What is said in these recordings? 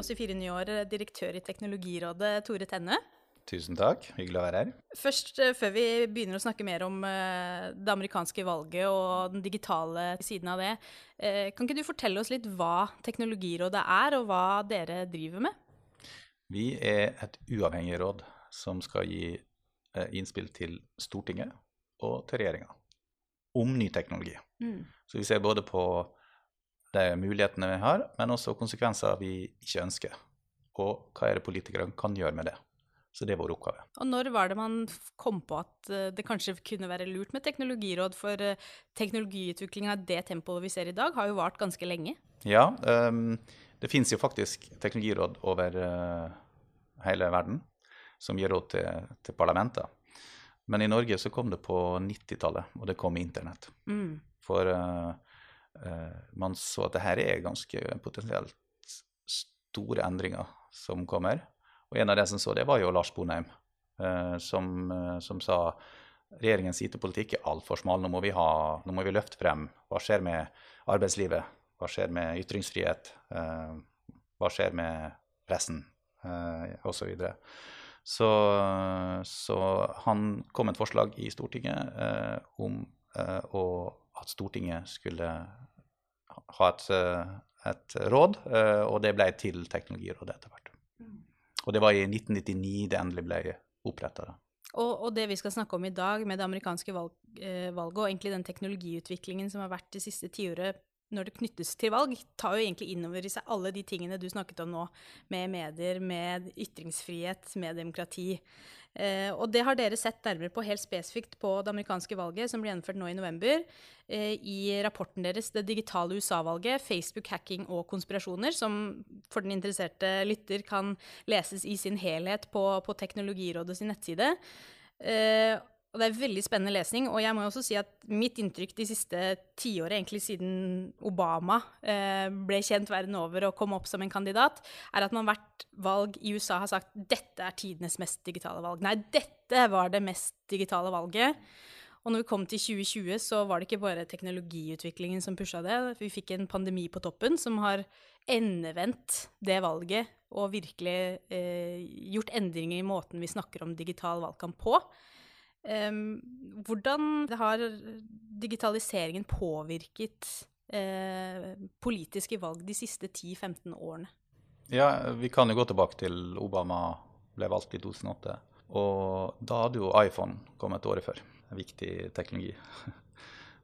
oss i Fire nye år, direktør i Teknologirådet, Tore Tenne. Tusen takk. Hyggelig å være her. Først, eh, før vi begynner å snakke mer om eh, det amerikanske valget og den digitale siden av det, eh, kan ikke du fortelle oss litt hva Teknologirådet er, og hva dere driver med? Vi er et uavhengig råd som skal gi innspill til Stortinget og til regjeringa om ny teknologi. Mm. Så vi ser både på de mulighetene vi har, men også konsekvenser vi ikke ønsker. Og hva er det politikerne kan gjøre med det. Så det er vår oppgave. Og når var det man kom på at eh, det kanskje kunne være lurt med teknologiråd? For eh, teknologiutviklinga i det tempoet vi ser i dag, har jo vart ganske lenge. Ja, um, det finnes jo faktisk teknologiråd over uh, hele verden som gir råd til, til parlamenter. Men i Norge så kom det på 90-tallet, og det kom internett. Mm. For uh, uh, man så at det her er ganske potensielt store endringer som kommer. Og en av de som så det, var jo Lars Bonheim, eh, som, eh, som, sa regjeringens IT-politikk er altfor smal. Nå må, vi ha, nå må vi løfte frem hva skjer med arbeidslivet, hva skjer med ytringsfrihet, eh, hva skjer med pressen, eh, osv. Så, så, så han kom med et forslag i Stortinget eh, om eh, at Stortinget skulle ha et, et råd, og det ble til Teknologirådet etter hvert. Og det var i 1999 det endelig ble oppretta. Og, og, det vi skal snakke om i dag, med det amerikanske valg, eh, valget, og egentlig den teknologiutviklingen som har vært det siste tiåret når det knyttes til valg, tar jo egentlig innover i seg alle de tingene du snakket om nå, med medier, med ytringsfrihet, med demokrati. Eh, og det har dere sett nærmere på helt spesifikt på det amerikanske valget, som ble gjennomført nå i november, eh, i rapporten deres 'Det digitale USA-valget Facebook, hacking og konspirasjoner', som for den interesserte lytter kan leses i sin helhet på, på Teknologirådet sin nettside. Eh, og det er veldig spennende lesning. Og jeg må også si at mitt inntrykk de siste tiåret, egentlig siden Obama eh, ble kjent verden over og kom opp som en kandidat, er at man hvert valg i USA har sagt dette er tidenes mest digitale valg. Nei, dette var det mest digitale valget. Og når vi kom til 2020, så var det ikke bare teknologiutviklingen som pusha det. Vi fikk en pandemi på toppen som har endevendt det valget og virkelig eh, gjort endringer i måten vi snakker om digital valgkamp på. Hvordan har digitaliseringen påvirket uh, politiske valg de siste 10-15 årene? Ja, Vi kan jo gå tilbake til Obama ble valgt i 2008. Og da hadde jo iPhone kommet året før. En viktig teknologi.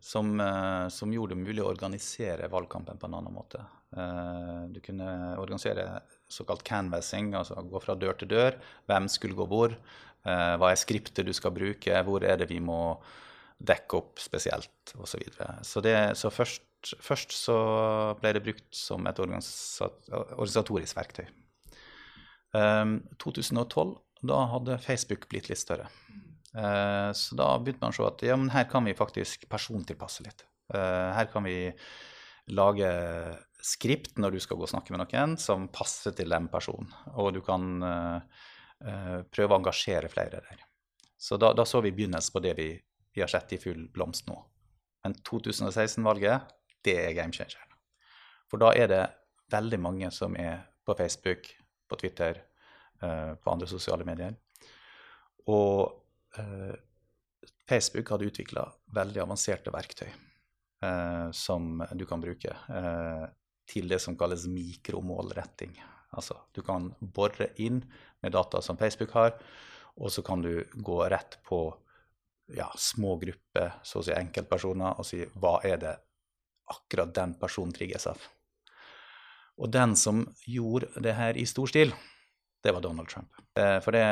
Som, uh, som, gjorde det mulig å organisere valgkampen på en annen måte. Uh, du kunne organisere såkalt canvassing, altså gå fra dør til dør. Hvem skulle gå hvor? Eh, hva er skriptet du skal bruke? Hvor er det vi må dekke opp spesielt? Og så videre. så, det, så først, først, så ble det brukt som et organisatorisk verktøy. Um, 2012, da hadde Facebook blitt litt større. Uh, så da begynte man å se at ja, men her kan vi faktisk persontilpasse litt. Uh, her kan vi lage skript når du skal gå og snakke med noen, som passer til den personen. Og du kan uh, prøve å engasjere flere der. Så da, da så vi begynnelsen på det vi, vi, har sett i full blomst nå. Men 2016-valget, det er game changeren. For da er det veldig mange som er på Facebook, på Twitter, uh, på andre sosiale medier. Og uh, Facebook hadde utvikla veldig avanserte verktøy som du kan bruke til det som kalles mikromålretting. Altså, du kan bore inn med data som Facebook har, og så kan du gå rett på ja, små grupper, så å si enkeltpersoner, og si hva er det akkurat den personen trigges av. Og den som gjorde det her i stor stil, det var Donald Trump. Eh, for det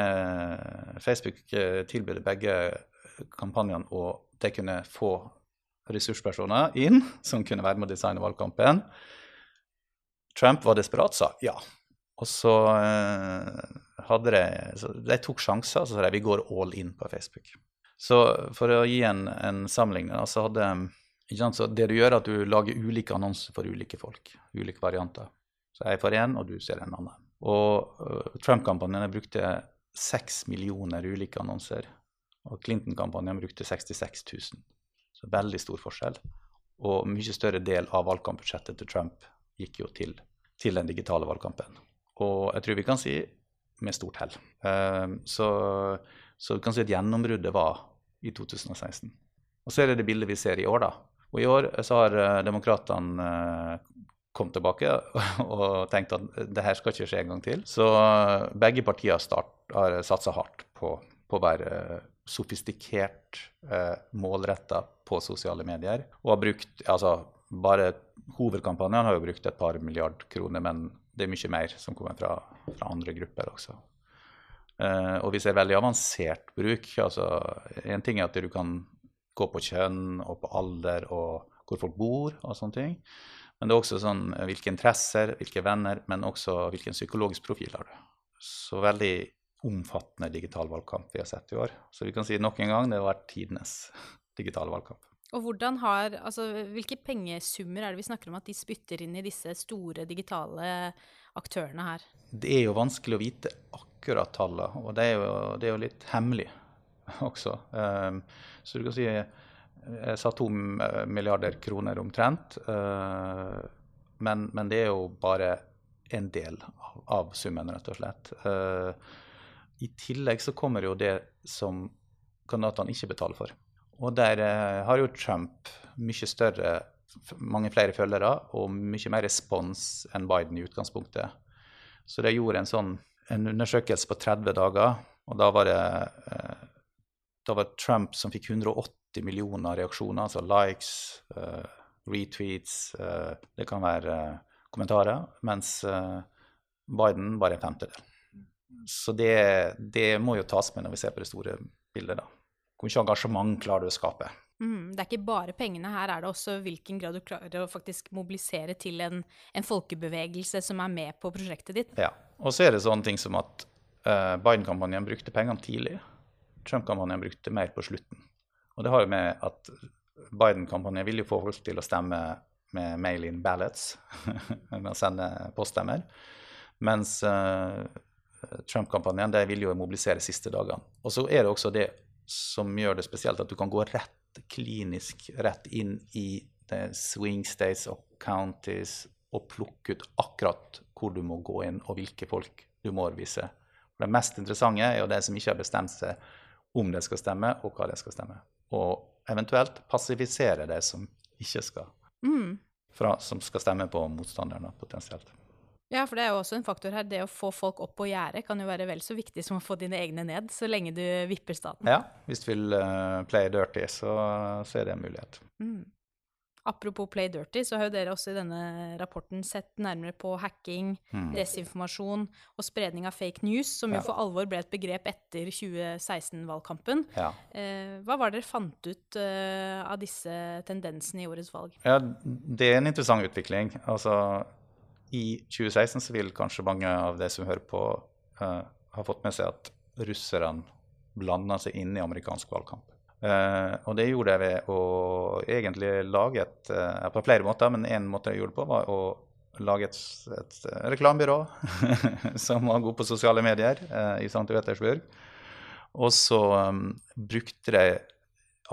Facebook eh, tilbød begge kampanjene, og de kunne få ressurspersoner inn som kunne være med å designe valgkampen. Trump var desperat, sa ja, og så eh, hadde de De tok sjanser, så sa de vi går all in på Facebook. Så for å gi en, en sammenligning, så hadde så Det du gjør, er at du lager ulike annonser for ulike folk. Ulike varianter. Så jeg får én, og du ser en annen. Og uh, Trump-kampanjen brukte seks millioner ulike annonser. Og Clinton-kampanjen brukte 66 000. Så veldig stor forskjell. Og mye større del av valgkampbudsjettet til Trump gikk jo til, til den digitale valgkampen. Og jeg tror vi kan si med stort hell. Uh, så, så vi kan si at gjennombruddet var i 2016. Og så er det det bildet vi ser i år, da. Og i år så har uh, demokratene uh, kommet tilbake og tenkt at det her skal ikke skje en gang til. Så begge partier start, har satsa hardt på, på å være sofistikert, eh, målretta på sosiale medier. Og har brukt altså bare Hovedkampanjen har jo brukt et par milliard kroner, men det er mye mer som kommer fra, fra andre grupper også. Uh, og vi ser veldig avansert bruk. altså ting er at du kan gå på kjønn og på alder og hvor folk bor og sånne ting. Men det er også sånn hvilke interesser, hvilke venner, men også hvilken psykologisk profil har du. Så veldig omfattende digital valgkamp vi har sett i år. Så vi kan si nok en gang det har vært tidenes digitale valgkamp. Og hvordan har, altså, Hvilke pengesummer er det vi snakker om at de spytter inn i disse store digitale aktørene her? Det er jo vanskelig å vite akkurat tallet, og det er jo, det er jo litt hemmelig også. Um, så du kan si jeg sa to milliarder kroner omtrent, uh, men, men, det er jo bare en del av, av summen, rett og slett. Uh, i tillegg så kommer jo det som kandidatene ikke betaler for. Og der eh, har jo Trump mye større, mange flere følgere og mye mer respons enn Biden i utgangspunktet. Så de gjorde en sånn en undersøkelse på 30 dager, og da var det eh, da var Trump som fikk 180 millioner reaksjoner, altså likes, uh, retweets, det kan være kommentarer, mens Biden bare en femtedel. Så det, det, må jo tas med når vi ser på det store bildet, da. Hvor mye engasjement klarer du å skape? Mm, det er ikke bare pengene, her er det også hvilken grad du klarer å faktisk mobilisere til en, en folkebevegelse som er med på prosjektet ditt. Ja, og så er det sånne ting som at uh, Biden-kampanjen brukte pengene tidlig. Trump-kampanjen brukte mer på slutten. Og det har jo med at Biden-kampanjen vil jo få folk til å stemme med mail-in ballots, med å sende poststemmer. Mens uh, Trump-kampanjen vil jo mobilisere siste dagene. Og så er det også det som gjør det spesielt, at du kan gå rett klinisk rett inn i swing states og counties og plukke ut akkurat hvor du må gå inn, og hvilke folk du må overbevise. Det mest interessante er jo det som ikke har bestemt seg om det skal stemme, og hva det skal stemme. Og eventuelt passifisere det som ikke skal. Mm. Fra, som skal stemme på motstanderne, potensielt. Ja, for det er jo også en faktor her. Det å få folk opp på gjerdet kan jo være vel så viktig som å få dine egne ned, så lenge du vipper staten. Ja, hvis du vil uh, play dirty, så, så, er det en mulighet. Mm. Apropos play dirty, så har jo dere også i denne rapporten sett nærmere på hacking, mm. desinformasjon og spredning av fake news, som ja. jo for alvor ble et begrep etter 2016-valgkampen. Ja. Eh, hva var det dere fant ut uh, av disse tendensene i årets valg? Ja, Det er en interessant utvikling. Altså, i 2016 så vil kanskje mange av de som hører på, uh, ha fått med seg at russerne blanda seg inn i amerikansk valgkamp. Uh, og det gjorde jeg ved å egentlig lage et uh, På flere måter, men én måte jeg gjorde det på, var å lage et, et reklamebyrå som var god på sosiale medier i St. Petersburg. Og så um, brukte de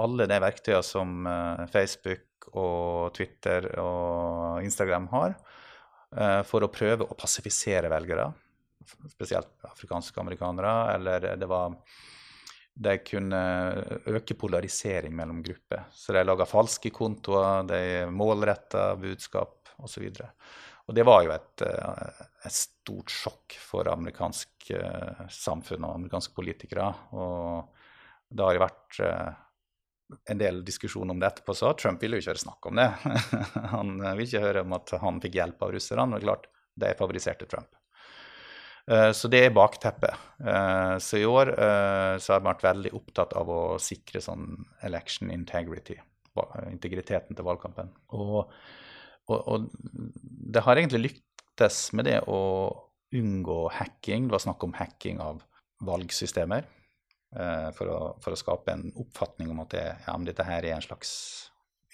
alle de verktøyene som Facebook og Twitter og Instagram har, for å prøve å passifisere velgere, spesielt afrikanske amerikanere. Eller det var De kunne øke polarisering mellom grupper. Så de laga falske kontoer, de målretta budskap osv. Og, og det var jo et, eh, et, stort sjokk for amerikansk eh, samfunn og amerikanske politikere. Og det har jo vært en del diskusjon om det etterpå, så Trump ville jo ikke høre snakk om det. han vil ikke høre om at han fikk hjelp av russerne. Men klart, det favoriserte Trump. Uh, så det er bakteppet. Uh, så i år uh, så har vi vært veldig opptatt av å sikre sånn election integrity, integriteten til valgkampen. Og, og, og det har egentlig lyktes med det å unngå hacking. Det var snakk om hacking av valgsystemer. Eh, for å, for, å, skape en oppfatning om at det, ja, dette her er en slags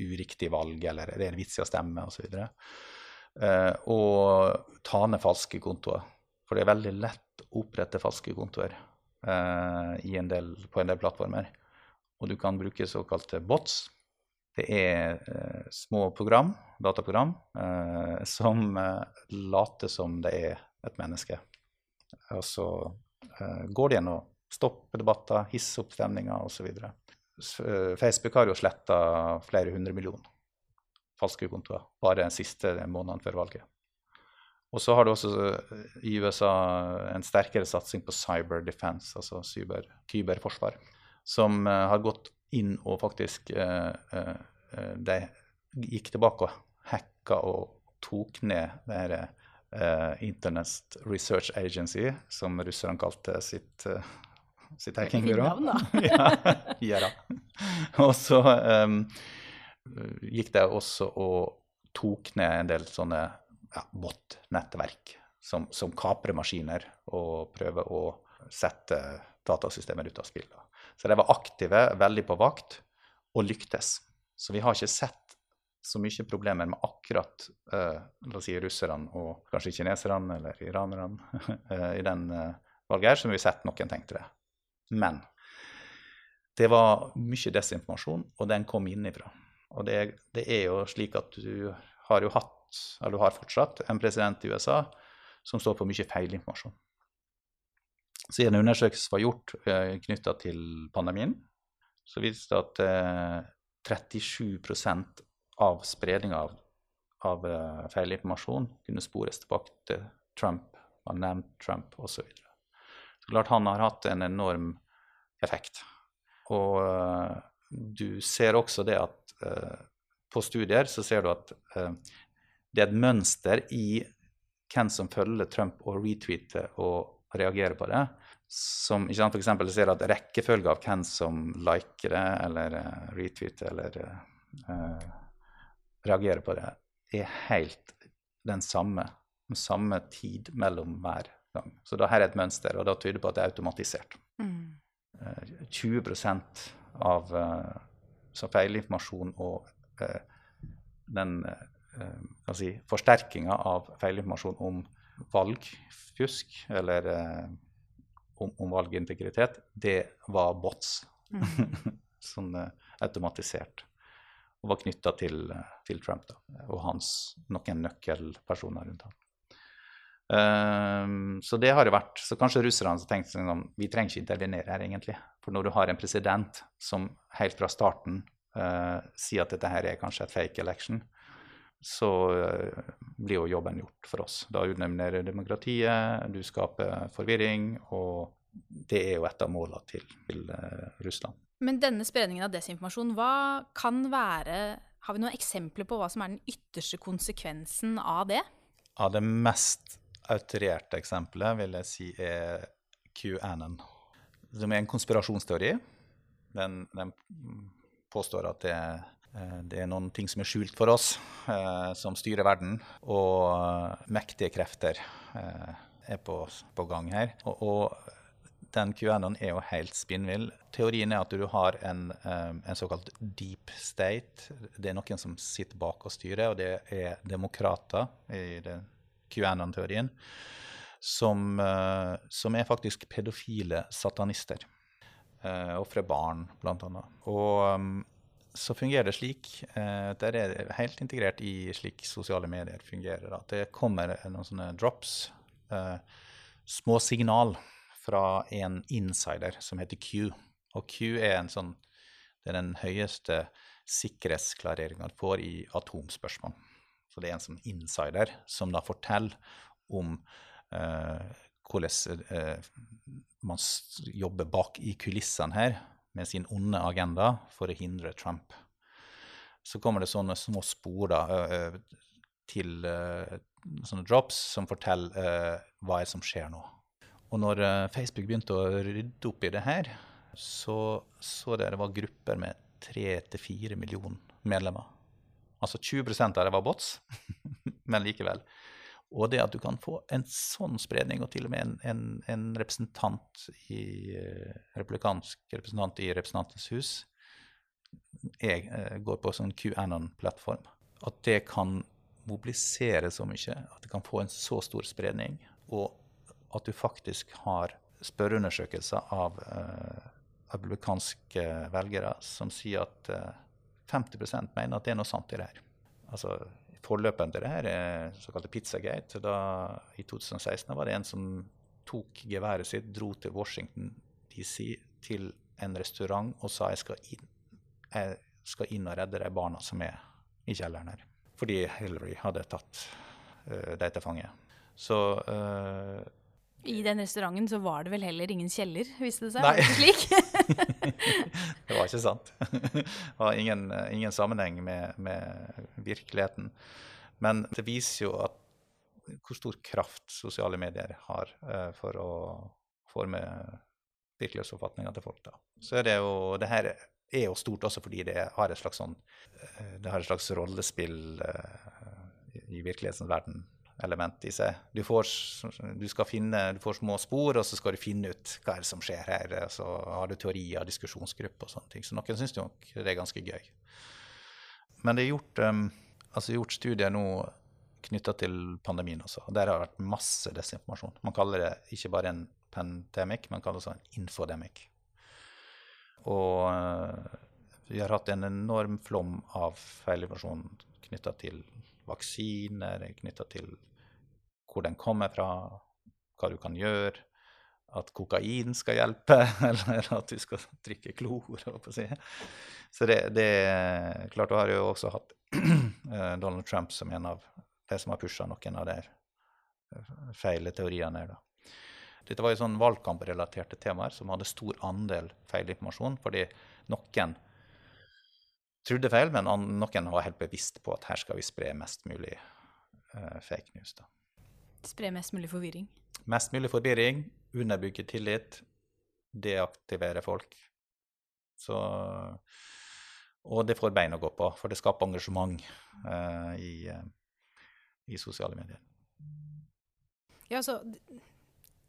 uriktig valg, eller det er vits i å stemme, osv. Uh, og ta ned falske kontoer. For det er veldig lett å opprette falske kontoer uh, en del, på en del plattformer. Og du kan bruke såkalte bots. Det er uh, små program, dataprogram, som later som det er et menneske. Og så uh, går de inn og stopper debatter, hisse opp stemninga osv. Facebook har jo sletta flere hundre millioner falske kontoer bare den siste måneden før valget. Og så har du også i USA en sterkere satsing på cyber defense, altså cyber, kyberforsvar, som har gått inn og faktisk De gikk tilbake og hacka og tok ned det her Internet Research Agency, som russerne kalte sitt, sitt hackingbyrå. ja, ja. Og så um, gikk det også og tok ned en del sånne ja, bot-nettverk som, som kaprer maskiner og prøver å sette datasystemer ut av spill. Så de var aktive, veldig på vakt, og lyktes. Så vi har ikke sett så mye problemer med akkurat uh, la oss si russerne og kanskje kineserne eller iranerne uh, i den uh, valget her, som vi har sett noen tenkte det. Men det var mye desinformasjon, og den kom innifra. Og det, det, er jo slik at du har jo hatt, eller du har fortsatt, en president i USA som står for mye feilinformasjon. Så en undersøkelse var gjort eh, knytta til pandemien, så viste det at eh, 37 av spredninga av, av eh, feilinformasjon kunne spores tilbake til Trump, man nevnte Trump osv. Klart han har hatt en enorm effekt. Og eh, du ser også det at uh, på studier så ser du at uh, det er et mønster i hvem som følger Trump og retweeter og reagerer på det. Som ikke sant, for eksempel ser at rekkefølge av hvem som liker det eller retweeter eller reagerer på det, er helt den samme, den samme tid mellom hver gang. Så da her er et mønster, og da tyder det på at det er automatisert. Mm. 20% av så feilinformasjon og uh, den si, forsterkinga av feilinformasjon om valgfusk eller om, om, valgintegritet, det var bots. Mm. sånn automatisert. Og var knytta til, til, Trump da, og hans noen nøkkelpersoner rundt ham. Um, så det har det vært. Så kanskje russerne har tenkt sånn vi trenger ikke intervenere her, egentlig. For når du har en president som helt fra starten uh, sier at dette her er kanskje et fake election, så uh, blir jo jobben gjort for oss. Da underminerer demokratiet, du skaper forvirring, og det er jo et av målene til, til uh, Russland. Men denne spredningen av desinformasjon, hva kan være Har vi noen eksempler på hva som er den ytterste konsekvensen av det? Av det mest autorerte eksempelet vil jeg si er QAnon, som er en konspirasjonsteori. Den, den påstår at det, eh, det, er noen ting som er skjult for oss, eh, som styrer verden. Og eh, mektige krefter eh, er på, på, gang her. Og, og den QAnon er jo helt spinnvill. Teorien er at du har en, eh, en, såkalt deep state. Det er noen som sitter bak og styrer, og det er demokrater i det QAnon-teorien, som, eh, som, er faktisk pedofile satanister. Uh, Ofre barn, blant annet. Og um, så fungerer det slik, det er helt integrert i slik sosiale medier fungerer, at det kommer noen sånne drops, små signal fra en insider som heter Q. Og Q er sånn er den høyeste sikkerhetsklareringa du får i atomspørsmål. Så det er en som insider som da forteller om eh, hvordan eh, man jobber bak i kulissene her med sin onde agenda for å hindre Trump. Så kommer det sånne små spor da, til eh, sånne drops som forteller eh, hva som skjer nå. Og når eh, Facebook begynte å rydde opp i det her, så så det det var grupper med tre til fire millioner medlemmer Altså 20 av det var bots, men likevel. Og det at du kan få en sånn spredning, og til og med en, en, en representant i eh, republikansk representant i Representantens hus jeg eh, går på sånn QAnon-plattform, at det kan mobilisere så mye, at det kan få en så stor spredning, og at du faktisk har spørreundersøkelser av uh, republikanske velgere som sier at uh, 50% mener at det er noe sant i det her. Altså, Forløperen til det her er såkalte Pizzagate. Da, I 2016 var det en som tok geværet sitt, dro til Washington DC, til en restaurant og sa jeg skal inn, jeg skal inn og redde de barna som er i kjelleren her. Fordi Hillary hadde tatt uh, dem til fange. Så uh, I den restauranten så var det vel heller ingen kjeller, viste det seg? Nei. Slik? det var ikke sant. Det var ingen, ingen sammenheng med, med, virkeligheten. Men det viser jo at, hvor stor kraft sosiale medier har uh, for å forme virkelighetsoppfatninga til folk. da. Så er det jo, det her er jo stort også fordi det har et slags, sånn, det har et slags rollespill i virkelighetens verden element i seg. Du, får, du, finne, du får små spor, og så skal du finne ut hva er det som skjer her. Så har du teorier, diskusjonsgrupper og sånne ting. Så noen syns nok det er ganske gøy. Men det er gjort, um, altså gjort studier nå knytta til pandemien også. Og der har det vært masse desinformasjon. Man kaller det ikke bare en pandemic, man kaller det også en infodemic. Og uh, vi har hatt en enorm flom av feilinformasjon knytta til vaksiner, knytta til hvor den kommer fra, hva du kan gjøre, at kokain skal hjelpe, eller at du skal drikke klor. Si. Så det, det Klart, du har jo også hatt Donald Trump som en av de som har pusha noen av de feile teoriene da. Dette var jo sånn valgkamprelaterte temaer som hadde stor andel feilinformasjon, fordi noen trodde feil, men noen var helt bevisst på at her skal vi spre mest mulig uh, fake news. da. Spre mest mulig forvirring? Mest mulig forvirring, underbygge tillit, deaktivere folk. Så, og det får bein å gå på, for det skaper engasjement uh, i, uh, i, sosiale medier. Ja, altså,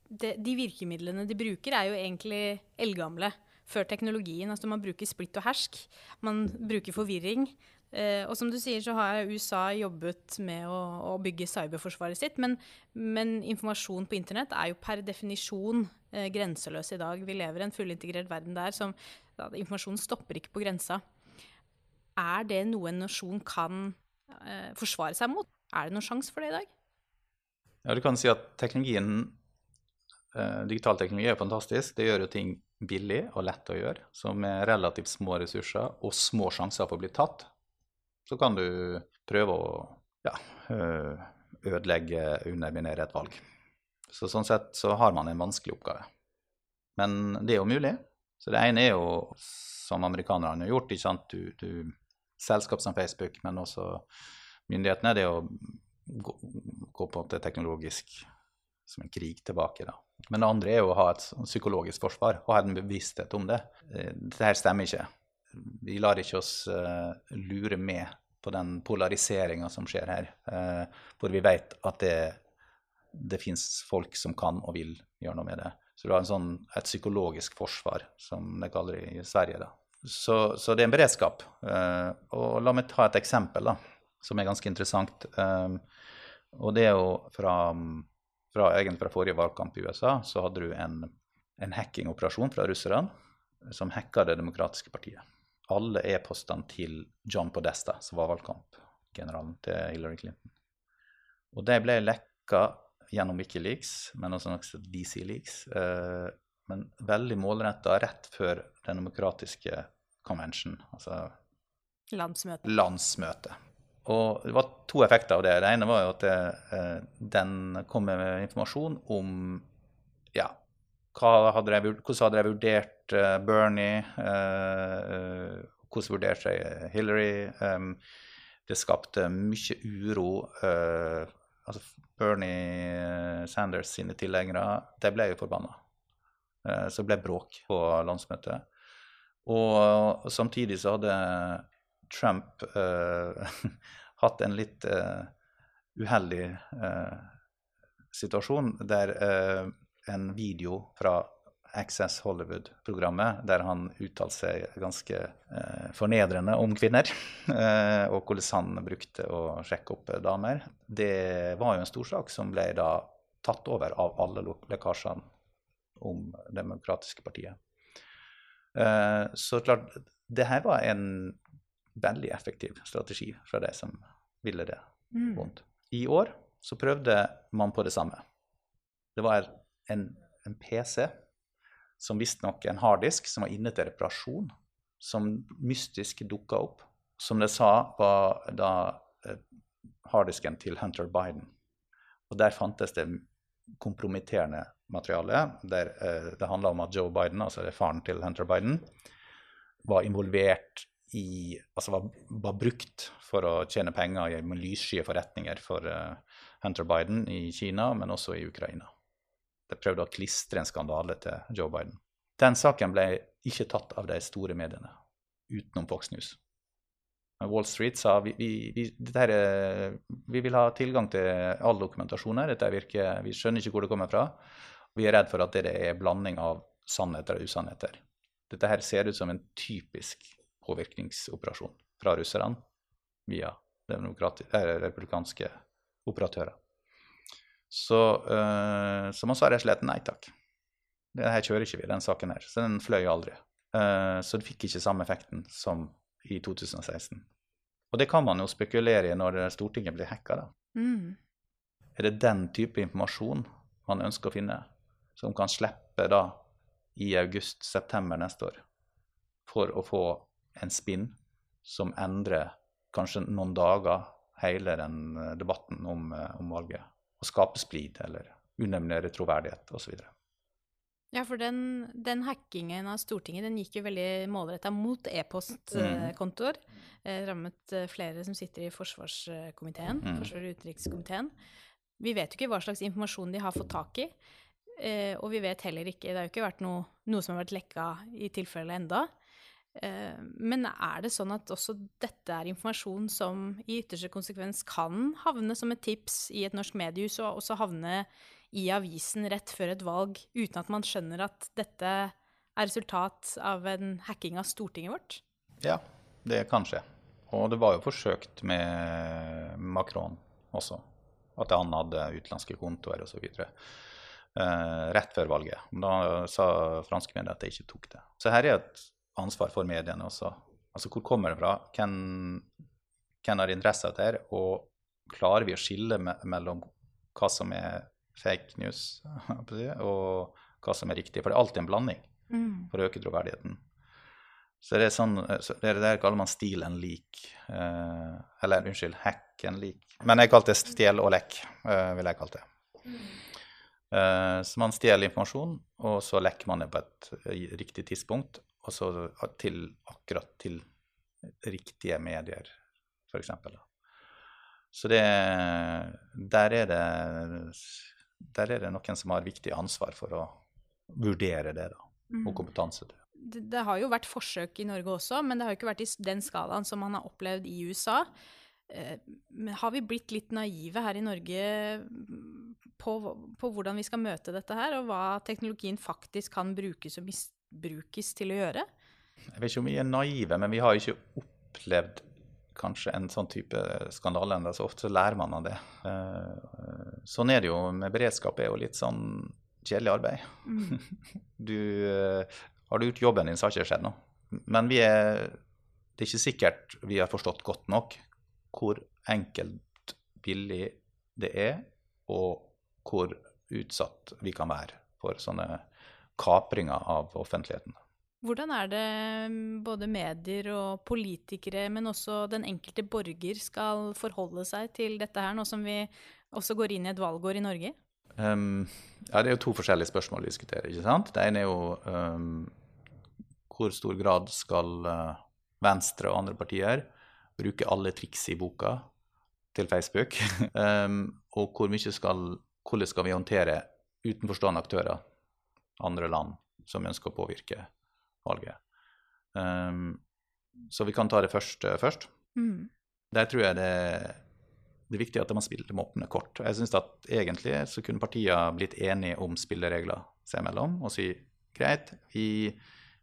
de, de virkemidlene de bruker, er jo egentlig eldgamle før teknologien. Altså man bruker splitt og hersk. Man bruker forvirring. Eh, og som du sier, så har USA jobbet med å, å bygge cyberforsvaret sitt. Men, men, informasjon på internett er jo per definisjon eh, grenseløs i dag. Vi lever i en fullintegrert verden der som ja, Informasjonen stopper ikke på grensa. Er det noe en nasjon kan eh, forsvare seg mot? Er det noen sjanse for det i dag? Ja, du kan si at teknologien, digital teknologi er fantastisk. Det gjør jo ting billig og lett å gjøre. Så med relativt små ressurser og små sjanser for å bli tatt, så kan du prøve å ja, ødelegge, underminere et valg. Så sånn sett så har man en vanskelig oppgave. Men det er jo mulig. Så det ene er jo, som amerikanerne har gjort, ikke sant? Du, du, selskap som Facebook, men også myndighetene, det er å gå, gå på det teknologisk som en krig tilbake. da. Men det andre er jo å ha et psykologisk forsvar og ha en bevissthet om det. Dette her stemmer ikke vi lar ikke oss uh, lure med på den polariseringa som skjer her. hvor vi vet at det, det fins folk som kan og vil gjøre noe med det. Så du har sånn, et psykologisk forsvar, som de kaller det i Sverige. da. Så, så det er en beredskap. Og la meg ta et eksempel da, som er ganske interessant. og det er jo fra, fra, egentlig fra forrige valgkamp i USA, så hadde du en, en hackingoperasjon fra russerne som hacka Det demokratiske partiet alle e-postene til John Podesta, som var valgkampgeneralen til Hillary Clinton. Og det ble lekka gjennom Wikileaks, men også noe DC Leaks. Eh, men veldig målretta rett før den demokratiske convention, altså landsmøtet. landsmøte. Og det var to effekter av det. Det ene var jo at det, eh, den kom med informasjon om ja, hadde jeg, hvordan hadde jeg vurdert uh, Bernie? eh, hvordan vurderte jeg Hillary? Eh, det skapte mye uro. Eh, altså Bernie Sanders sine tilhengere de ble jo forbanna. så det ble bråk på landsmøtet. Og samtidig så hadde Trump hatt en litt uheldig situasjon der en video fra Access Hollywood-programmet der han uttalte seg ganske eh, fornedrende om kvinner. Eh, og hvordan han brukte å sjekke opp damer. Det var jo en stor sak som ble da tatt over av alle lekkasjene om demokratiske partiet. Eh, så klart, det her var en veldig effektiv strategi fra de som ville det. Mm. vondt. I år så prøvde man på det samme. Det var en, en PC som visstnok en harddisk som var inne til reparasjon, som mystisk dukka opp. Som det sa, var da eh, harddisken til Hunter Biden. Og der fantes det kompromitterende materiale. Der eh, det handla om at Joe Biden, altså det faren til Hunter Biden, var involvert i Altså var, var brukt for å tjene penger i med lyssky forretninger for uh, Hunter Biden i Kina, men også i Ukraina. De prøvde å klistre en skandale til Joe Biden. Den saken ble ikke tatt av de store mediene, utenom Fox News. Wall Street sa vi, vi, vi, her er, vi vil ha tilgang til all dokumentasjoner. Vi skjønner ikke hvor det kommer fra. Vi er redd for at det er blanding av sannheter og usannheter. Dette her ser ut som en typisk påvirkningsoperasjon fra russerne via eh, republikanske operatører. Så, uh, så man og slett nei takk. Det her kjører ikke vi, den saken her. Så den fløy aldri. Uh, så det fikk ikke samme effekten som i 2016. Og det kan man jo spekulere i når Stortinget blir hacka, da. Mm. Er det den type informasjon man ønsker å finne, som kan slippe da i august-september neste år, for å få en spinn som endrer kanskje noen dager hele den eh, debatten om, eh, om valget, og skape splid eller unemlig troverdighet osv. Ja, for den, den hackingen av Stortinget den gikk jo veldig målretta mot e-postkontoer. Eh, rammet eh, flere som sitter i forsvarskomiteen, Mm. forsvars- og utenrikskomiteen. Vi vet jo ikke hva slags informasjon de har fått tak i. Eh, og vi vet heller ikke Det har jo ikke vært noe, noe som har vært lekka i tilfelle enda. Eh, men er det sånn at også dette er informasjon som i ytterste konsekvens kan havne som et tips i et norsk mediehus, og også havne i avisen rett før et valg, uten at man skjønner at dette er resultat av en hacking av Stortinget vårt? Ja, det kan skje. Og det var jo forsøkt med Macron også. At han hadde utenlandske kontoer osv. Eh, rett før valget. Da sa franske medier at de ikke tok det. Så her er et ansvar for mediene også. Altså hvor kommer det fra? Hvem, hvem har interesse av dette? Og klarer vi å skille me mellom hva som er fake news og hva som er riktig? For det er alltid en blanding for å øke troverdigheten. Så det er sånn, så det er det der kaller man steal and leak. Eh, eller unnskyld, hack and leak. Men jeg kalte det stjel og lekk, eh, vil jeg kalle det. Eh, så man stjeler informasjon, og så lekker man det på et eh, riktig tidspunkt, og så til akkurat til riktige medier, f.eks. Så det Der er det der er det noen som har viktig ansvar for å vurdere det, da, og kompetanse til det. det, har jo vært forsøk i Norge også, men det har jo ikke vært i den skalaen som man har opplevd i USA. Eh, Men har vi blitt litt naive her i Norge mm, på, på hvordan vi skal møte dette her, og hva teknologien faktisk kan brukes og misbrukes til å gjøre? Jeg vet ikke om vi er naive, men vi har ikke opplevd kanskje en sånn type skandale ennå. Så ofte så lærer man av det. Eh, Sånn er det jo med beredskap. er jo litt sånn kjedelig arbeid. Du, eh, har du gjort jobben din, så har ikke det skjedd noe. Men vi er, det er ikke sikkert vi har forstått godt nok hvor enkelt, billig det er, og hvor utsatt vi kan være for sånne kapringer av offentligheten. Hvordan er det mm, både medier og politikere, men også den enkelte borger skal forholde seg til dette her, nå som vi også går inn i et valgår i Norge? Um, ja, Det er jo to forskjellige spørsmål vi diskuterer. ikke sant? Det ene er jo um, hvor stor grad skal uh, Venstre og andre partier bruke alle triks i boka til Facebook? um, og hvor mye skal, hvordan skal vi håndtere utenforstående aktører, andre land, som ønsker å påvirke valget? Um, så vi kan ta det første først. Mm. Der tror jeg det, det er viktig at man spiller med åpne kort. Jeg synes at egentlig så kunne partiene blitt enige om spilleregler seg imellom og si greit, vi,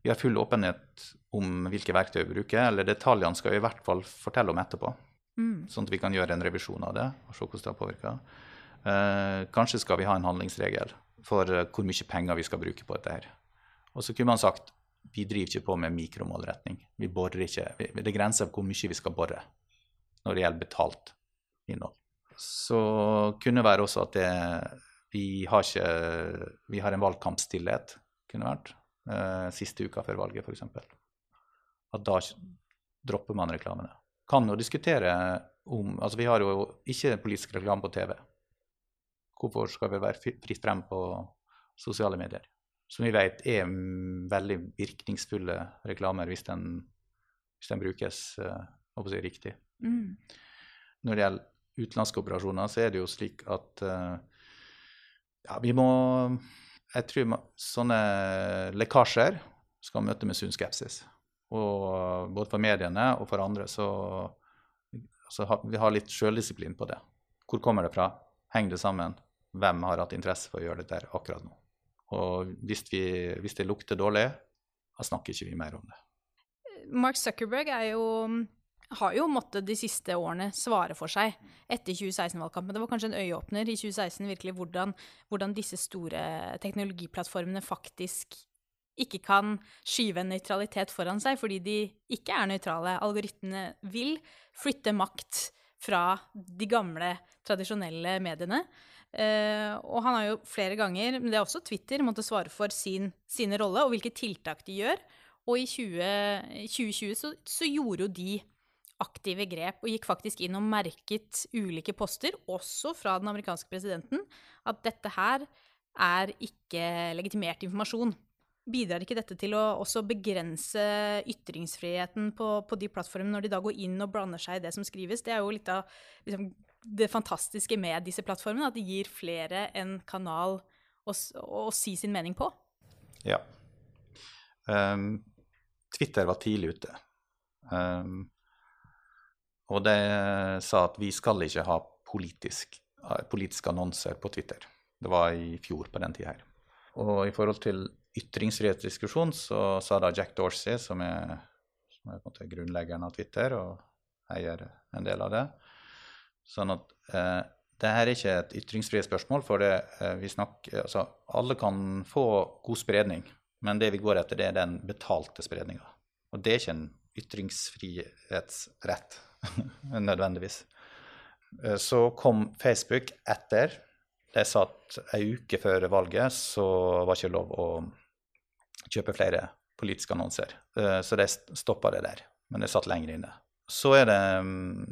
vi har full åpenhet om hvilke verktøy vi bruker, eller detaljene skal vi i hvert fall fortelle om etterpå, Mm. sånn at vi kan gjøre en revisjon av det og se hvordan det har påvirka. Uh, kanskje skal vi ha en handlingsregel for eh, hvor mye penger vi skal bruke på dette her. Og så kunne man sagt vi driver ikke på med mikromålretning. Vi borer ikke. Det er grenser for hvor mye vi skal bore når det gjelder betalt innhold. Så kunne det være også at det, vi, har ikke, vi har en valgkampstillhet, kunne vært. Eh, siste uka før valget, f.eks. At da dropper man reklamene. Kan jo diskutere om Altså, vi har jo ikke politisk reklame på TV. Hvorfor skal vi være fritt frem på sosiale medier? Som vi vet er veldig virkningsfulle reklamer hvis den, hvis den brukes uh, si, riktig. Mm. Når det gjelder utenlandske operasjoner, så er det jo slik at uh, ja, vi må Jeg tror sånne lekkasjer skal møte med sunn skepsis. Og både for mediene og for andre så altså, vi har litt sjøldisiplin på det. Hvor kommer det fra? Henger det sammen? Hvem har hatt interesse for å gjøre det der akkurat nå? Og hvis, vi, hvis det lukter dårlig, da snakker ikke vi mer om det. Mark Zuckerberg jo, har jo måttet de siste årene svare for seg etter 2016-valgkampen. Det var kanskje en øyeåpner i 2016 virkelig hvordan, hvordan disse store teknologiplattformene faktisk ikke kan skyve en nøytralitet foran seg fordi de ikke er nøytrale. Algoritmene vil flytte makt fra de gamle, tradisjonelle mediene. Uh, og han har jo flere ganger, men det er også Twitter, måtte svare for sin, sine rolle og hvilke tiltak de gjør. Og i 20, 2020 så, så, gjorde jo de aktive grep og gikk faktisk inn og merket ulike poster, også fra den amerikanske presidenten, at dette her er ikke legitimert informasjon. Bidrar ikke dette til å også begrense ytringsfriheten på, på de plattformene når de da går inn og blander seg i det som skrives? Det er jo litt av liksom, det fantastiske med disse plattformene, at de gir flere en kanal å, å si sin mening på. Ja. Um, Twitter var tidlig ute. Um, og det sa at vi skal ikke ha politisk, politiske annonser på Twitter. Det var i fjor på den tida her. Og i forhold til ytringsfrihetsdiskusjon så sa da Jack Dorsey, som er, som er grunnleggeren av Twitter og eier en del av det, Sånn at eh, det her er ikke et ytringsfrihetsspørsmål, for det, eh, vi snakker, altså, alle kan få god spredning, men det vi går etter, det er den betalte spredninga. Og det er ikke en ytringsfrihetsrett nødvendigvis. Eh, så kom Facebook etter. De sa at ei uke før valget så var ikke lov å kjøpe flere politiske annonser. Eh, så de stoppa det der. Men det satt lenger inne. Så er det mm,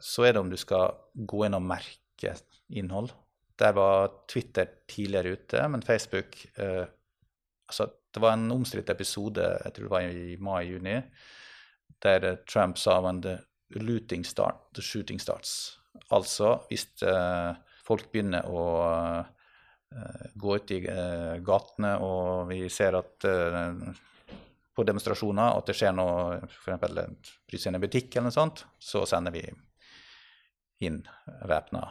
så er det om du skal gå inn og merke innhold. Der var Twitter tidligere ute, men Facebook eh, altså, Det var en omstridt episode, jeg tror det var i mai-juni, der Trump sa when the looting start, the shooting starts. Altså hvis eh, folk begynner å eh, gå ut i eh, gatene, og vi ser at eh, på demonstrasjoner, at det skjer noe, f.eks. bryter inn en butikk eller noe sånt, så sender vi inn væpna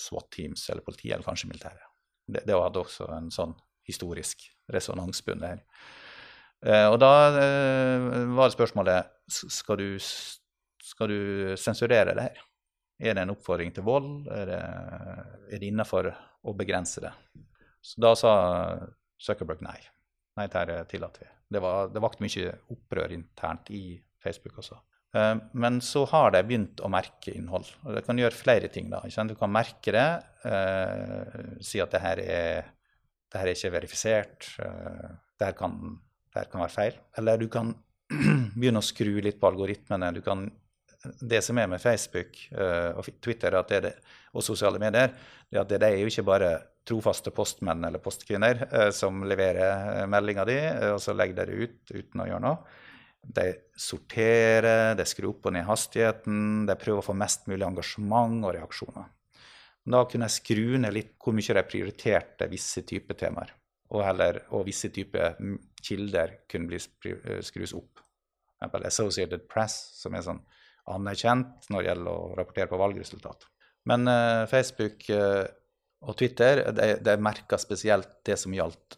SWAT-teams eller politi, eller kanskje militæret. Det, det, hadde også en sånn historisk resonansbunn der. Eh, og da eh, var spørsmålet skal du, skal du sensurere det her. Er det en oppfordring til vold? Er det, er det innafor å begrense det? Så da sa Zuckerberg nei. Nei, dette tillater vi. Det, var, det vakte mye opprør internt i Facebook også. Eh, men så har de begynt å merke innhold. og det kan gjøre flere ting. da. Du kan merke det, eh, si at det her er, det her er ikke verifisert, eh, det, her kan, det her kan være feil. Eller du kan begynne å skru litt på algoritmene. Du kan, det som er med Facebook eh, og Twitter og, det, og sosiale medier, er at det, det er jo ikke bare trofaste postmenn eller postkvinner eh, som leverer eh, meldinga di, eh, og så legger dere ut uten å gjøre noe. De sorterer, de skrur opp og ned hastigheten, de prøver å få mest mulig engasjement og reaksjoner. Da kunne jeg skru ned litt hvor mye de prioriterte visse typer temaer. Og, heller, og visse typer kilder kunne skrus opp. For Associated Press, som er sånn anerkjent når det gjelder å rapportere på valgresultat. Men uh, Facebook uh, og Twitter de, de merka spesielt det som gjaldt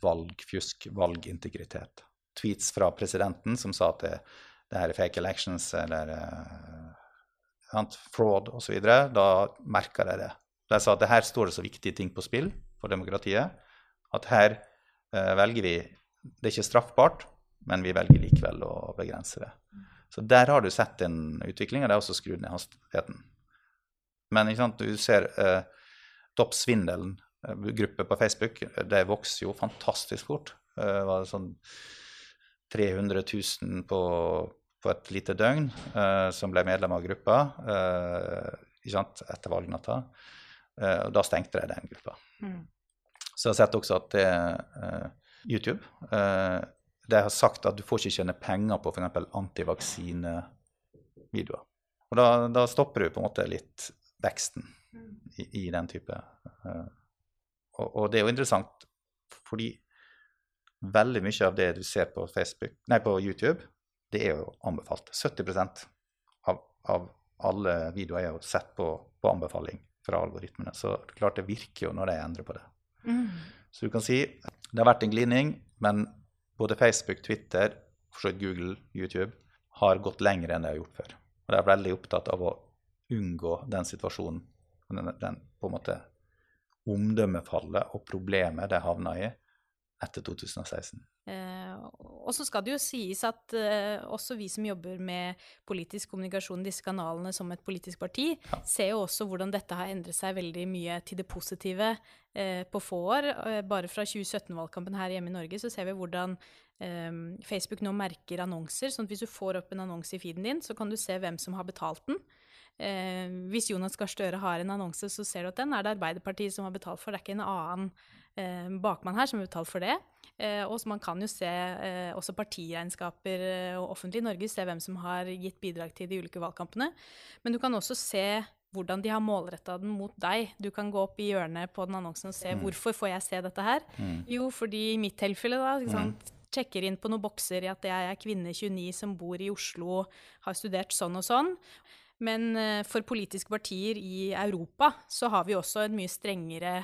valgfjusk, valgintegritet. Tweets fra presidenten som sa at det, det her er fake elections eller uh, fraud osv. Da merka de det. De sa at det her står det så viktige ting på spill for demokratiet at her uh, velger vi Det er ikke straffbart, men vi velger likevel å begrense det. Så der har du sett en utvikling, og det er også skrudd ned hastigheten. Men ikke sant, du ser eh, toppsvindelen, eh, gruppe på Facebook, det vokser jo fantastisk fort. Eh, det var sånn 300 000 på, på et lite døgn uh, som ble medlem av gruppa uh, etter valgnatta. Uh, og da stengte de den gruppa. Mm. Så jeg har sett også at det, YouTube de har sagt at du får ikke tjene penger på f.eks. antivaksinevideoer. Og da, da, stopper du på en måte litt veksten i, i den type uh, og, og, det er jo interessant fordi veldig mye av det du ser på, Facebook, nei, på YouTube, det er jo anbefalt. 70 av, av alle videoer er jo sett på, på anbefaling fra algoritmene. Så klart det virker jo når de endrer på det. Mm. Så du kan si det har vært en glidning, men både Facebook, Twitter, Google, YouTube har gått lenger enn de har gjort før. Og de er veldig opptatt av å unngå den situasjonen, den, den på en måte omdømmefallet og problemet det havna i etter 2016. Eh, og så skal det jo sies at eh, også vi som jobber med politisk kommunikasjon, disse kanalene som et politisk parti, ja. ser jo også hvordan dette har endret seg veldig mye til det positive eh, på få år. Eh, bare fra 2017-valgkampen her hjemme i Norge så ser vi hvordan eh, Facebook nå merker annonser. sånn at hvis du får opp en annonse i feeden din, så kan du se hvem som har betalt den. Eh, hvis Jonas Gahr Støre har en annonse, så ser du at den er det Arbeiderpartiet som har betalt for. Det er ikke en annen eh, bakmann her som har betalt for det. Eh, og så man kan jo se eh, også partiregnskaper eh, og offentlig i Norge, se hvem som har gitt bidrag til de ulike valgkampene. Men du kan også se hvordan de har målretta den mot deg. Du kan gå opp i hjørnet på den annonsen og se mm. hvorfor får jeg se dette her. Mm. Jo, fordi i mitt tilfelle, da, ikke sant, mm. sjekker inn på noen bokser i at jeg er kvinne 29 som bor i Oslo, har studert sånn og sånn. Men for politiske partier i Europa så har vi også et mye strengere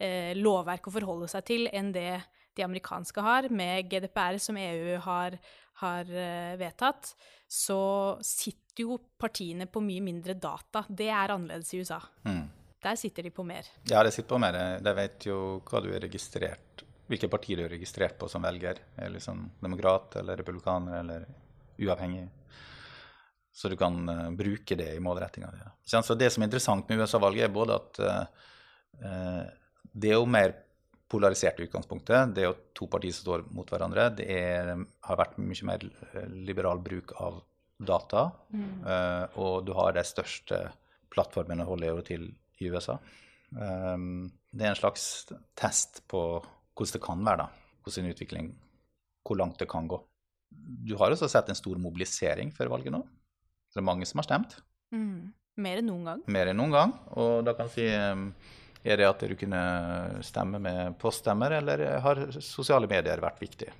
eh, lovverk å forholde seg til enn det de amerikanske har, med GDPR som EU har, har uh, vedtatt, så sitter jo partiene på mye mindre data. Det er annerledes i USA. Mm. Der sitter de på mer. Ja, de sitter på mer. De vet jo hva du er registrert hvilke partier du er registrert på som velger. Er liksom demokrat eller republikaner eller uavhengig. Så du kan uh, bruke det i målrettinga di. Så det som er interessant med USA-valget, er både at uh, det er jo mer polarisert i utgangspunktet. Det er jo to partier som står mot hverandre. Det er, har vært mye mer liberal bruk av data. Mm. Uh, og du har de største plattformene holde til i USA. Um, det er en slags test på hvordan det kan være, da. Hvordan utvikling Hvor langt det kan gå. Du har også sett en stor mobilisering før valget nå. Det er mange som har stemt. Mm. Mer enn noen gang. Mer enn noen gang. Og da kan jeg si um, er det at du kunne stemme med poststemmer, eller har sosiale medier vært viktig?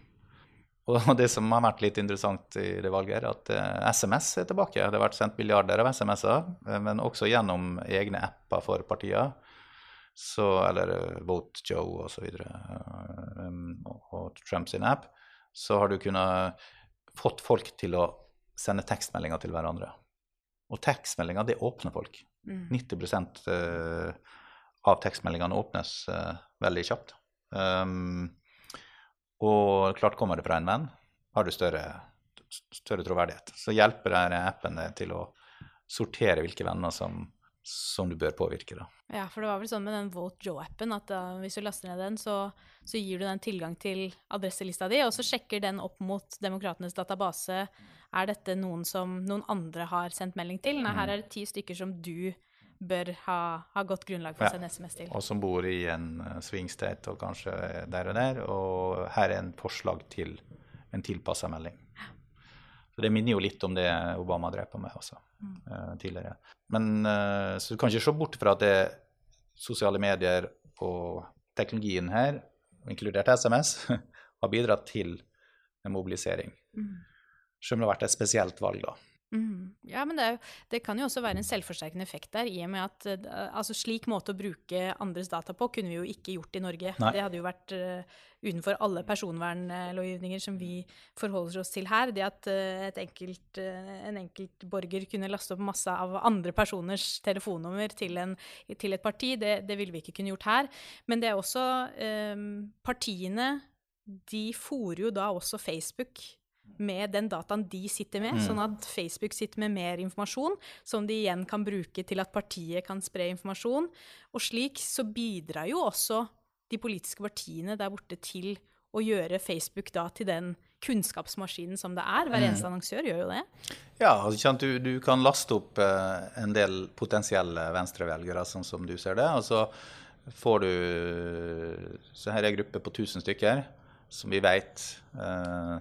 Og det som har vært litt interessant i det valget, er at SMS eh, er tilbake. Det har vært sendt milliarder av SMS-er, eh, men også gjennom egne apper for partier. Så, eller eh, Vote Joe osv. Og, og Trumps app. Så har du kunnet fått folk til å sende tekstmeldinger til hverandre. Og tekstmeldinger, det åpner folk. Mm. 90% av tekstmeldingene åpnes uh, veldig kjapt. Um, og klart kommer det fra en venn, har du større, større troverdighet. Så hjelper denne appen til å sortere hvilke venner som, som, du bør påvirke. Da. Ja, for det var vel sånn med den Vote Joe-appen at da, hvis du laster ned den, så, så, gir du den tilgang til adresselista di, og så sjekker den opp mot demokratenes database. Er dette noen som noen andre har sendt melding til? Nei, her mm. er det ti stykker som du bør ha, ha godt grunnlag for å sende SMS til. Og som bor i en uh, swing state og kanskje der og der. Og her er en forslag til en tilpassa melding. Så Det minner jo litt om det Obama drev på med også mm. uh, tidligere. Men uh, Så du kan ikke se bort fra at det sosiale medier og teknologien her, inkludert SMS, har bidratt til en mobilisering. Mm. Selv om det har vært et spesielt valg, da. Mm. Ja, men det, det, kan jo også være en selvforsterkende effekt der, i og med at uh, altså slik måte å bruke andres data på kunne vi jo ikke gjort i Norge. Nei. Det hadde jo vært uh, utenfor alle personvernlovgivninger som vi forholder oss til her. Det at uh, enkelt, en enkelt borger kunne laste opp masse av andre personers telefonnummer til, en, til et parti, det, det, ville vi ikke kunne gjort her. Men det er også Partiene de fòrer jo da også Facebook med den dataen de sitter med, sånn at Facebook sitter med mer informasjon, som de igjen kan bruke til at partiet kan spre informasjon. Og slik så bidrar jo også de politiske partiene der borte til å gjøre Facebook da til den kunnskapsmaskinen som det er. Hver eneste annonsør gjør jo det. Ja, altså, du, du, kan laste opp eh, en del potensielle venstrevelgere, sånn som du ser det. Og så får du Så her er en gruppe på 1000 stykker som vi vet eh,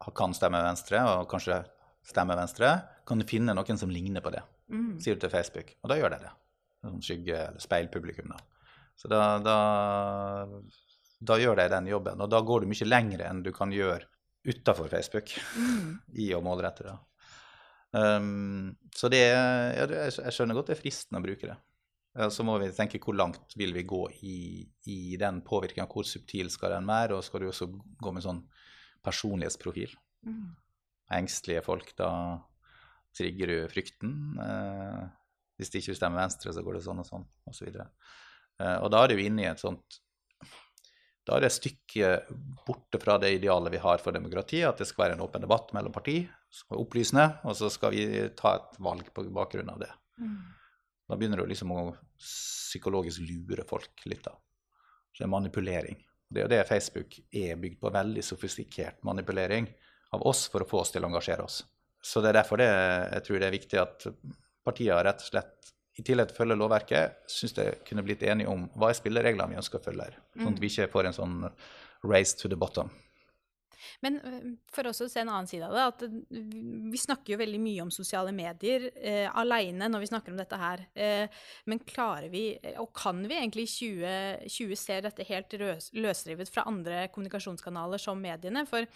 kan stemme Venstre, og kanskje stemme Venstre. Kan du finne noen som ligner på det? Mm. Sier du til Facebook. Og da gjør de det. Sånn skygge- eller speilpublikum. da. Så da, da da gjør de den jobben. Og da går du mye lenger enn du kan gjøre utafor Facebook mm. i å målrette det. Um, så det, ja, jeg skjønner godt det er fristende å bruke det. Så må vi tenke hvor langt vil vi gå i, i den påvirkninga. Hvor subtil skal den være? Og skal du også gå med sånn personlighetsprofil? Mm. Engstelige folk, da trigger du frykten. Eh, hvis det ikke stemmer venstre, så går det sånn og sånn, osv. Og, uh, og da er du inne i et sånt da er det et stykke borte fra det idealet vi har for demokrati, at det skal være en åpen debatt mellom parti, som er opplysende, og så skal vi ta et valg på bakgrunn av det. Mm. Da begynner du liksom å psykologisk lure folk litt, da. Så det er manipulering. Det er jo det Facebook er bygd på, veldig sofistikert manipulering av oss for å få oss til å engasjere oss. Så det er derfor det, jeg tror det er viktig at partiene rett og slett i tillegg til å følge lovverket, syns jeg kunne blitt enige om hva er spillereglene vi ønsker å følge her. Sånn at vi ikke får en sånn race to the bottom. Men for også å se en annen side av det, at vi snakker jo veldig mye om sosiale medier eh, aleine når vi snakker om dette her. Eh, men klarer vi, og kan vi egentlig i 2020 se dette helt løsrevet fra andre kommunikasjonskanaler som mediene? For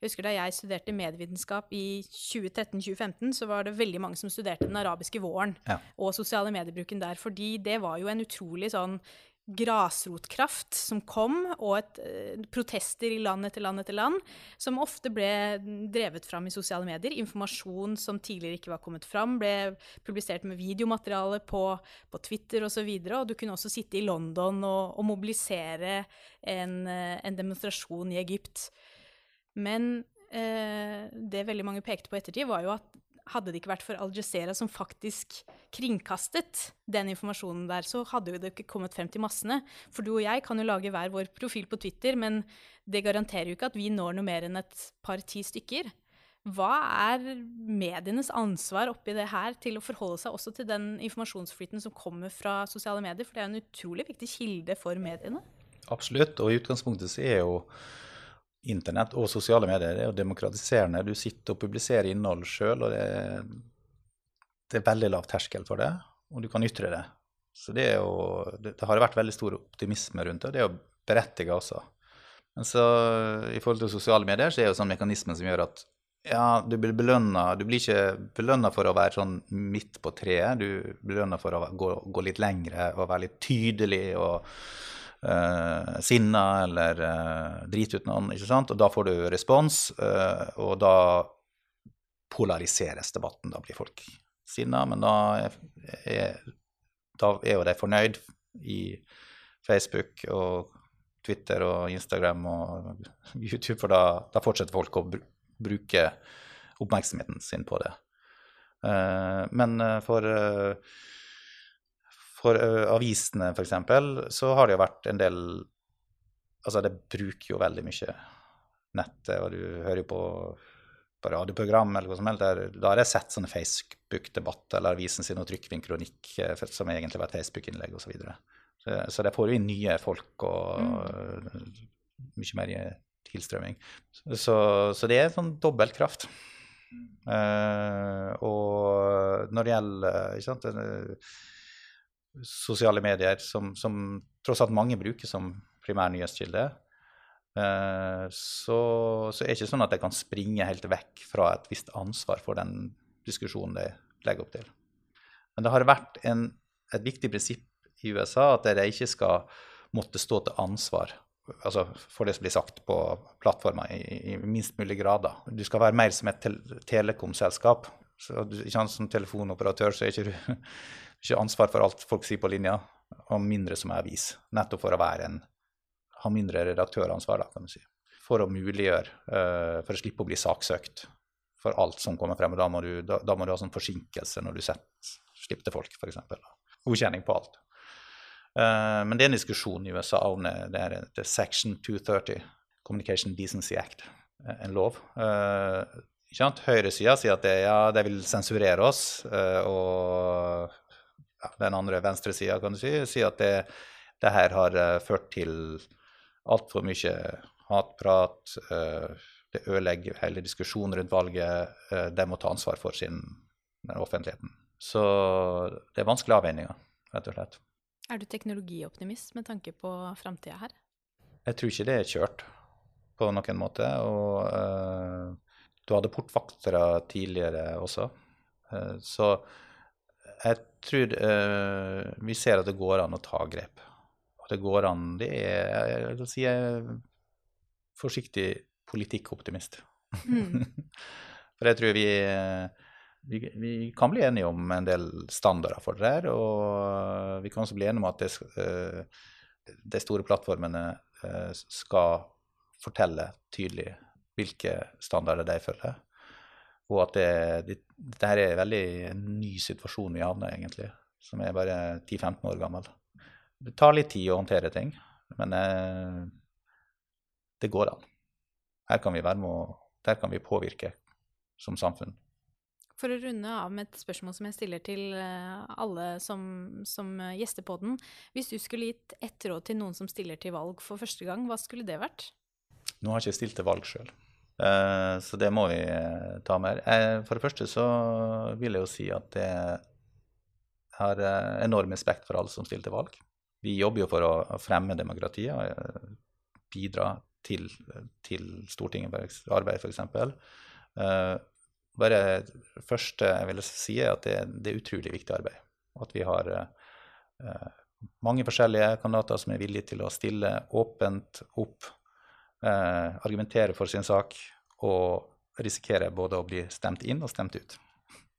jeg husker da jeg studerte medievitenskap i 2013-2015, så var det veldig mange som studerte den arabiske våren ja. og sosiale mediebruken der. Fordi det var jo en utrolig sånn grasrotkraft som kom, og et, uh, protester i land etter land etter land, som ofte ble drevet fram i sosiale medier. Informasjon som tidligere ikke var kommet fram, ble publisert med videomateriale på, på Twitter osv. Og, så og du kunne også sitte i London og, og mobilisere en, uh, en, demonstrasjon i Egypt. Men eh, det veldig mange pekte på ettertid, var jo at hadde det ikke vært for Al Jazeera som faktisk kringkastet den informasjonen der, så hadde jo det ikke kommet frem til massene. For du og jeg kan jo lage hver vår profil på Twitter, men det garanterer jo ikke at vi når noe mer enn et par-ti stykker. Hva er medienes ansvar oppi det her til å forholde seg også til den informasjonsflyten som kommer fra sosiale medier? For det er en utrolig viktig kilde for mediene. Absolutt, og i utgangspunktet så er jo Internett og sosiale medier er jo demokratiserende. Du sitter og publiserer innhold sjøl, og det er, det er, veldig lav terskel for det. Og du kan ytre det. Så det, jo, det, det har vært veldig stor optimisme rundt det, og det er jo berettiget også. Men så i forhold til sosiale medier så er det jo sånn mekanisme som gjør at ja, du blir belønna Du blir ikke belønna for å være sånn midt på treet. Du blir belønna for å gå, gå litt lengre og være litt tydelig og uh, sinna eller uh, drit ut noen, ikke sant? og da får du respons, uh, og da polariseres debatten. Da blir folk sinna, men da er, er, da er jo de fornøyd i Facebook og Twitter og Instagram og YouTube, for da, da fortsetter folk å bruke oppmerksomheten sin på det. Uh, men for uh, for uh, avisene, f.eks., så har det jo vært en del Altså, det bruker jo veldig mye nettet, og du hører jo på, på radioprogram eller hva som helst. Der, da har jeg sett sånne Facebook-debatter eller avisen sin og trykker en kronikk som egentlig var et Facebook-innlegg osv. Så, videre. så Så det får jo inn nye folk og mm. mye mer tilstrømming. Så, så, det er sånn dobbeltkraft. Uh, og når det gjelder ikke sant, sosiale medier, som, som, tross alt mange bruker som primær nyhetskilde, eh, så, så, er det ikke sånn at de kan springe helt vekk fra et visst ansvar for den diskusjonen de legger opp til. Men det har vært en, et viktig prinsipp i USA at de ikke skal måtte stå til ansvar altså for det som blir sagt på plattformer i, i, minst mulig grad. Du skal være mer som et tel telekomselskap. Så sant, Som telefonoperatør så er ikke du ikke ansvar for alt folk sier på linja, og mindre som avis. Nettopp for å være en, ha mindre redaktøransvar, da, kan du si. for å muliggjøre, uh, for å slippe å bli saksøkt for alt som kommer frem. og Da må du, da, da må du ha sånn forsinkelse når du setter slipper til folk, f.eks. Godkjenning på alt. Uh, men det er en diskusjon i USA om det, det er Section 230, Communication Decency Act, en lov. Uh, Høyresida sier at det, ja, det vil sensurere oss, uh, og ja, den andre venstresida kan du si, sier at det, det her har ført til altfor mye hatprat. det ødelegger hele diskusjonen rundt valget. de må ta ansvar for sin offentligheten. Så det er vanskelige avveininger, rett og slett. Er du teknologioptimist med tanke på framtida her? Jeg tror ikke det er kjørt på noen måte. Og du hadde portvaktere tidligere også. Uh, så jeg tror uh, vi ser at det går an å ta grep. Og det går an Det er Jeg vil si jeg er forsiktig politikkoptimist. Mm. For jeg tror vi vi, vi, kan bli enige om en del standarder for det her. Og vi kan også bli enige om at eh, de store plattformene eh, skal fortelle tydelig hvilke standarder de følger. Og at det, det, dette er en veldig ny situasjon vi havner egentlig, som er bare 10-15 år gammel. Det tar litt tid å håndtere ting, men eh, det går an. Her kan vi være med og der kan vi påvirke som samfunn. For å runde av med et spørsmål som jeg stiller til eh, alle som, som eh, gjester på den. Hvis du skulle gitt ett råd til noen som stiller til valg for første gang, hva skulle det vært? Nå har jeg ikke stilt til valg sjøl, eh, så det må vi ta med. For det første så vil jeg jo si at jeg har enorm respekt for alle som stiller til valg. Vi jobber jo for å fremme demokratiet og bidra til, til Stortingets arbeid, f.eks. Bare det første jeg vil si, er at det, det, er utrolig viktig arbeid. At vi har eh, mange forskjellige kandidater som er villige til å stille åpent opp, eh, argumentere for sin sak og risikere både å bli stemt inn og stemt ut.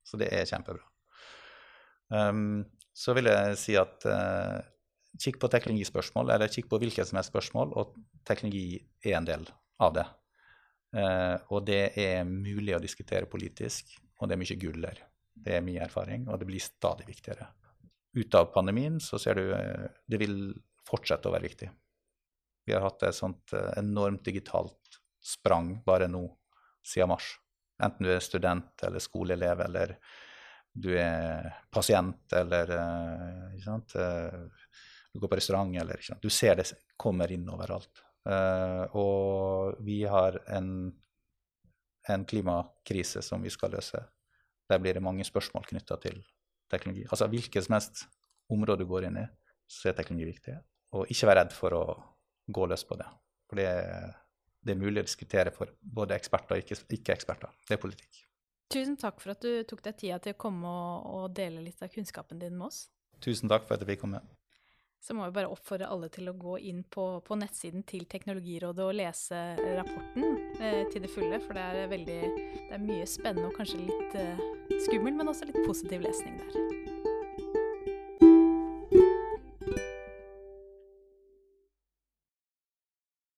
Så det er kjempebra. Um, så vil jeg si at uh, kikk på teknologispørsmål, eller kikk på hvilket som helst spørsmål, og teknologi er en del av det. Uh, og det er mulig å diskutere politisk, og det er mye gull der. Det er mye erfaring, og det blir stadig viktigere. Ut av pandemien så ser du uh, det vil fortsette å være viktig. Vi har hatt et sånt uh, enormt digitalt sprang bare nå siden mars. Enten du er student eller skoleelev eller du er pasient eller ikke sant? du går på restaurant eller? Du ser det kommer inn overalt. Og vi har en, en, klimakrise som vi skal løse. Der blir det mange spørsmål knytta til teknologi. Altså hvilket som helst område du går inn i, så er teknologi viktig. Og ikke vær redd for å gå løs på det. For det, det er mulig å diskutere for både eksperter og ikke-eksperter. Ikke det er politikk. Tusen takk for at du tok deg tida til å komme og, og dele litt av kunnskapen din med oss. Tusen takk for at jeg fikk komme så må vi bare oppfordre alle til å gå inn på, på nettsiden til Teknologirådet og lese rapporten eh, til det fulle. For det er, veldig, det er mye spennende og kanskje litt eh, skummel, men også litt positiv lesning der.